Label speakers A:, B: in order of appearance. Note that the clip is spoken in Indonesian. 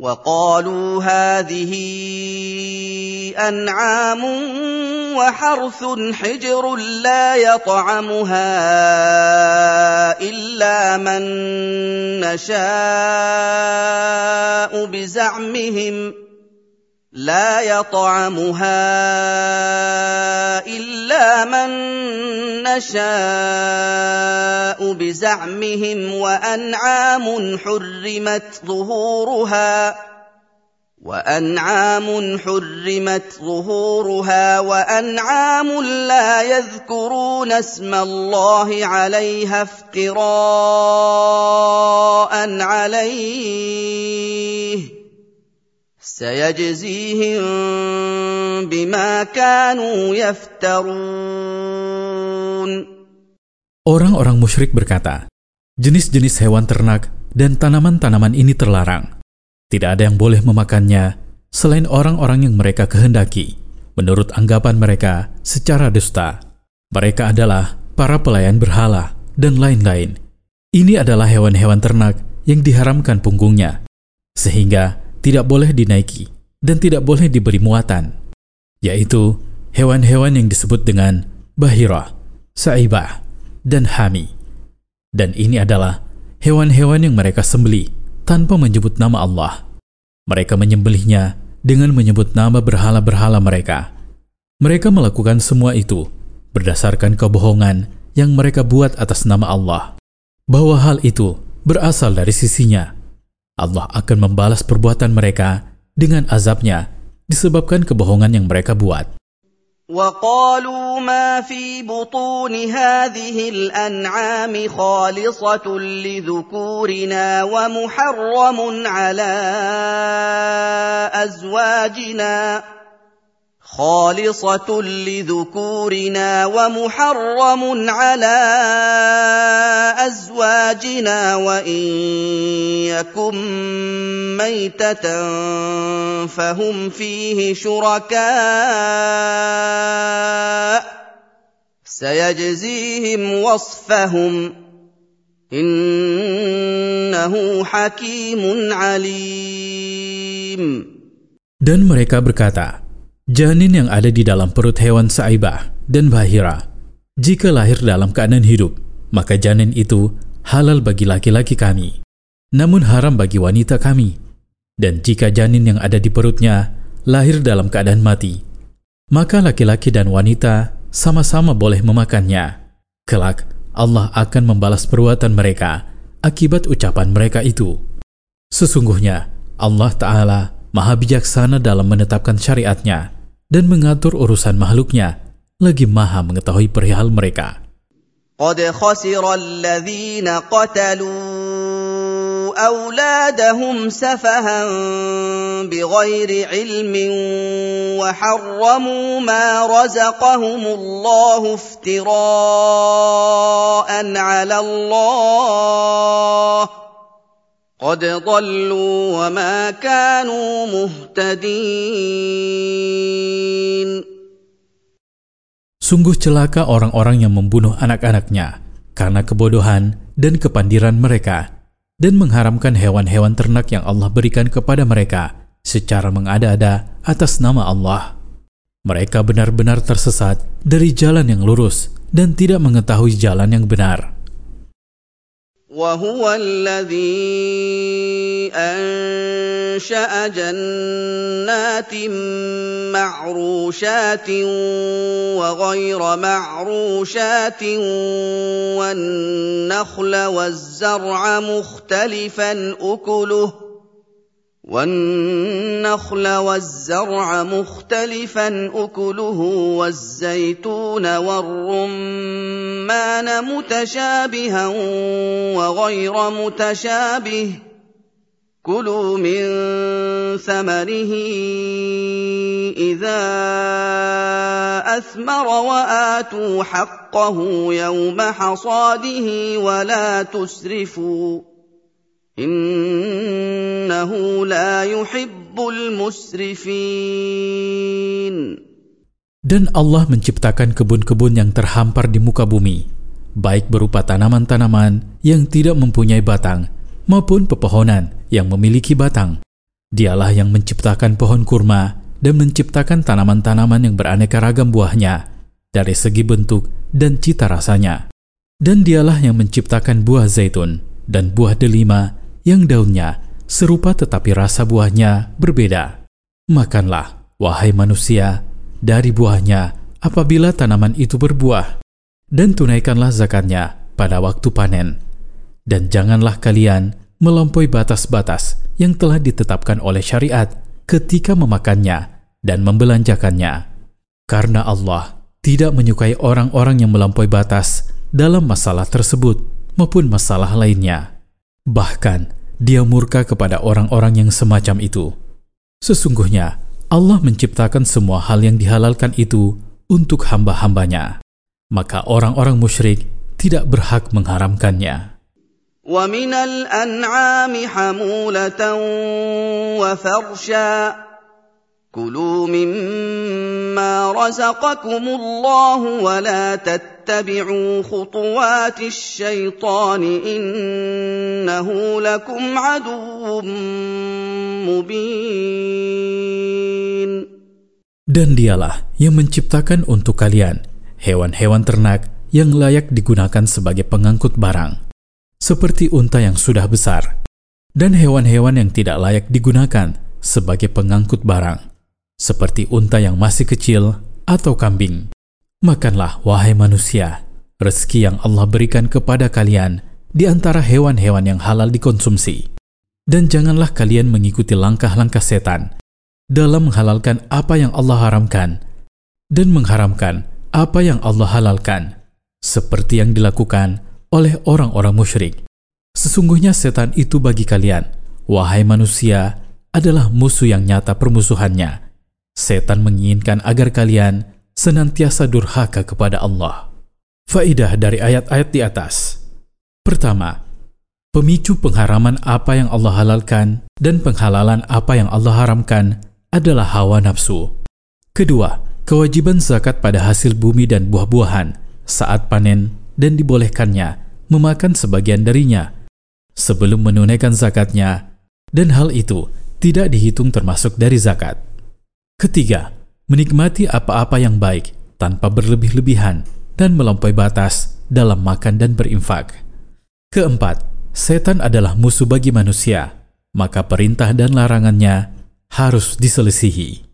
A: وقالوا هذه أنعام وحرث حجر لا يطعمها إلا من نشاء بزعمهم لا يطعمها إلا من نشاء بزعمهم وأنعام حرمت ظهورها وأنعام حرمت ظهورها وأنعام لا يذكرون اسم الله عليها افتراء عليه. سيجزيهم بما كانوا يفترون
B: Orang-orang musyrik berkata, jenis-jenis hewan ternak dan tanaman-tanaman ini terlarang. Tidak ada yang boleh memakannya selain orang-orang yang mereka kehendaki. Menurut anggapan mereka secara dusta, mereka adalah para pelayan berhala dan lain-lain. Ini adalah hewan-hewan ternak yang diharamkan punggungnya, sehingga tidak boleh dinaiki dan tidak boleh diberi muatan, yaitu hewan-hewan yang disebut dengan bahirah, saibah, dan hami. Dan ini adalah hewan-hewan yang mereka sembeli tanpa menyebut nama Allah. Mereka menyembelihnya dengan menyebut nama berhala-berhala mereka. Mereka melakukan semua itu berdasarkan kebohongan yang mereka buat atas nama Allah, bahwa hal itu berasal dari sisinya Allah akan membalas perbuatan mereka dengan azabnya disebabkan kebohongan yang mereka buat.
A: وقالوا ما في بطون هذه الانعام خالصه لذكورنا ومحرم على ازواجنا خالصة لذكورنا ومحرم على أزواجنا وإن يكن ميتة فهم فيه شركاء سيجزيهم وصفهم إنه حكيم عليم.
B: Dan mereka berkata, Janin yang ada di dalam perut hewan saibah dan bahira, jika lahir dalam keadaan hidup, maka janin itu halal bagi laki-laki kami, namun haram bagi wanita kami. Dan jika janin yang ada di perutnya lahir dalam keadaan mati, maka laki-laki dan wanita sama-sama boleh memakannya. Kelak, Allah akan membalas perbuatan mereka akibat ucapan mereka itu. Sesungguhnya, Allah Ta'ala maha bijaksana dalam menetapkan syariatnya dan mengatur urusan makhluknya, lagi maha mengetahui perihal mereka.
A: قد خسر الذين قتلوا أولادهم سفها بغير علم وحرموا ما رزقهم الله افتراء على الله قد ضلوا وما كانوا مهتدين
B: Sungguh celaka orang-orang yang membunuh anak-anaknya karena kebodohan dan kepandiran mereka dan mengharamkan hewan-hewan ternak yang Allah berikan kepada mereka secara mengada-ada atas nama Allah. Mereka benar-benar tersesat dari jalan yang lurus dan tidak mengetahui jalan yang benar.
A: وهو الذي أنشأ جنات معروشات وغير معروشات والنخل والزرع مختلفا أكله والنخل والزرع مختلفا أكله والزيتون والرمان متشابها وغير متشابه كلوا من ثمره إذا أثمر وآتوا حقه يوم حصاده ولا تسرفوا innahu la yuhibbul musrifin.
B: Dan Allah menciptakan kebun-kebun yang terhampar di muka bumi, baik berupa tanaman-tanaman yang tidak mempunyai batang maupun pepohonan yang memiliki batang. Dialah yang menciptakan pohon kurma dan menciptakan tanaman-tanaman yang beraneka ragam buahnya dari segi bentuk dan cita rasanya. Dan dialah yang menciptakan buah zaitun dan buah delima yang daunnya serupa tetapi rasa buahnya berbeda. Makanlah, wahai manusia, dari buahnya apabila tanaman itu berbuah, dan tunaikanlah zakatnya pada waktu panen. Dan janganlah kalian melampaui batas-batas yang telah ditetapkan oleh syariat ketika memakannya dan membelanjakannya. Karena Allah tidak menyukai orang-orang yang melampaui batas dalam masalah tersebut maupun masalah lainnya. Bahkan, dia murka kepada orang-orang yang semacam itu. Sesungguhnya, Allah menciptakan semua hal yang dihalalkan itu untuk hamba-hambanya. Maka orang-orang musyrik tidak berhak mengharamkannya.
A: وَمِنَ الْأَنْعَامِ حَمُولَةً وَفَرْشًا كُلُوا مِمَّا رَزَقَكُمُ اللَّهُ وَلَا تَتَّبِعُوا خُطُوَاتِ الشَّيْطَانِ إِنَّهُ لَكُمْ عَدُوٌّ مُبِينٌ
B: Dan dialah yang menciptakan untuk kalian hewan-hewan ternak yang layak digunakan sebagai pengangkut barang, seperti unta yang sudah besar, dan hewan-hewan yang tidak layak digunakan sebagai pengangkut barang seperti unta yang masih kecil atau kambing. Makanlah, wahai manusia, rezeki yang Allah berikan kepada kalian di antara hewan-hewan yang halal dikonsumsi. Dan janganlah kalian mengikuti langkah-langkah setan dalam menghalalkan apa yang Allah haramkan dan mengharamkan apa yang Allah halalkan, seperti yang dilakukan oleh orang-orang musyrik. Sesungguhnya setan itu bagi kalian, wahai manusia, adalah musuh yang nyata permusuhannya Setan menginginkan agar kalian senantiasa durhaka kepada Allah. Faidah dari ayat-ayat di atas. Pertama, pemicu pengharaman apa yang Allah halalkan dan penghalalan apa yang Allah haramkan adalah hawa nafsu. Kedua, kewajiban zakat pada hasil bumi dan buah-buahan saat panen dan dibolehkannya memakan sebagian darinya sebelum menunaikan zakatnya dan hal itu tidak dihitung termasuk dari zakat. Ketiga, menikmati apa-apa yang baik tanpa berlebih-lebihan dan melampaui batas dalam makan dan berinfak. Keempat, setan adalah musuh bagi manusia, maka perintah dan larangannya harus diselisihi.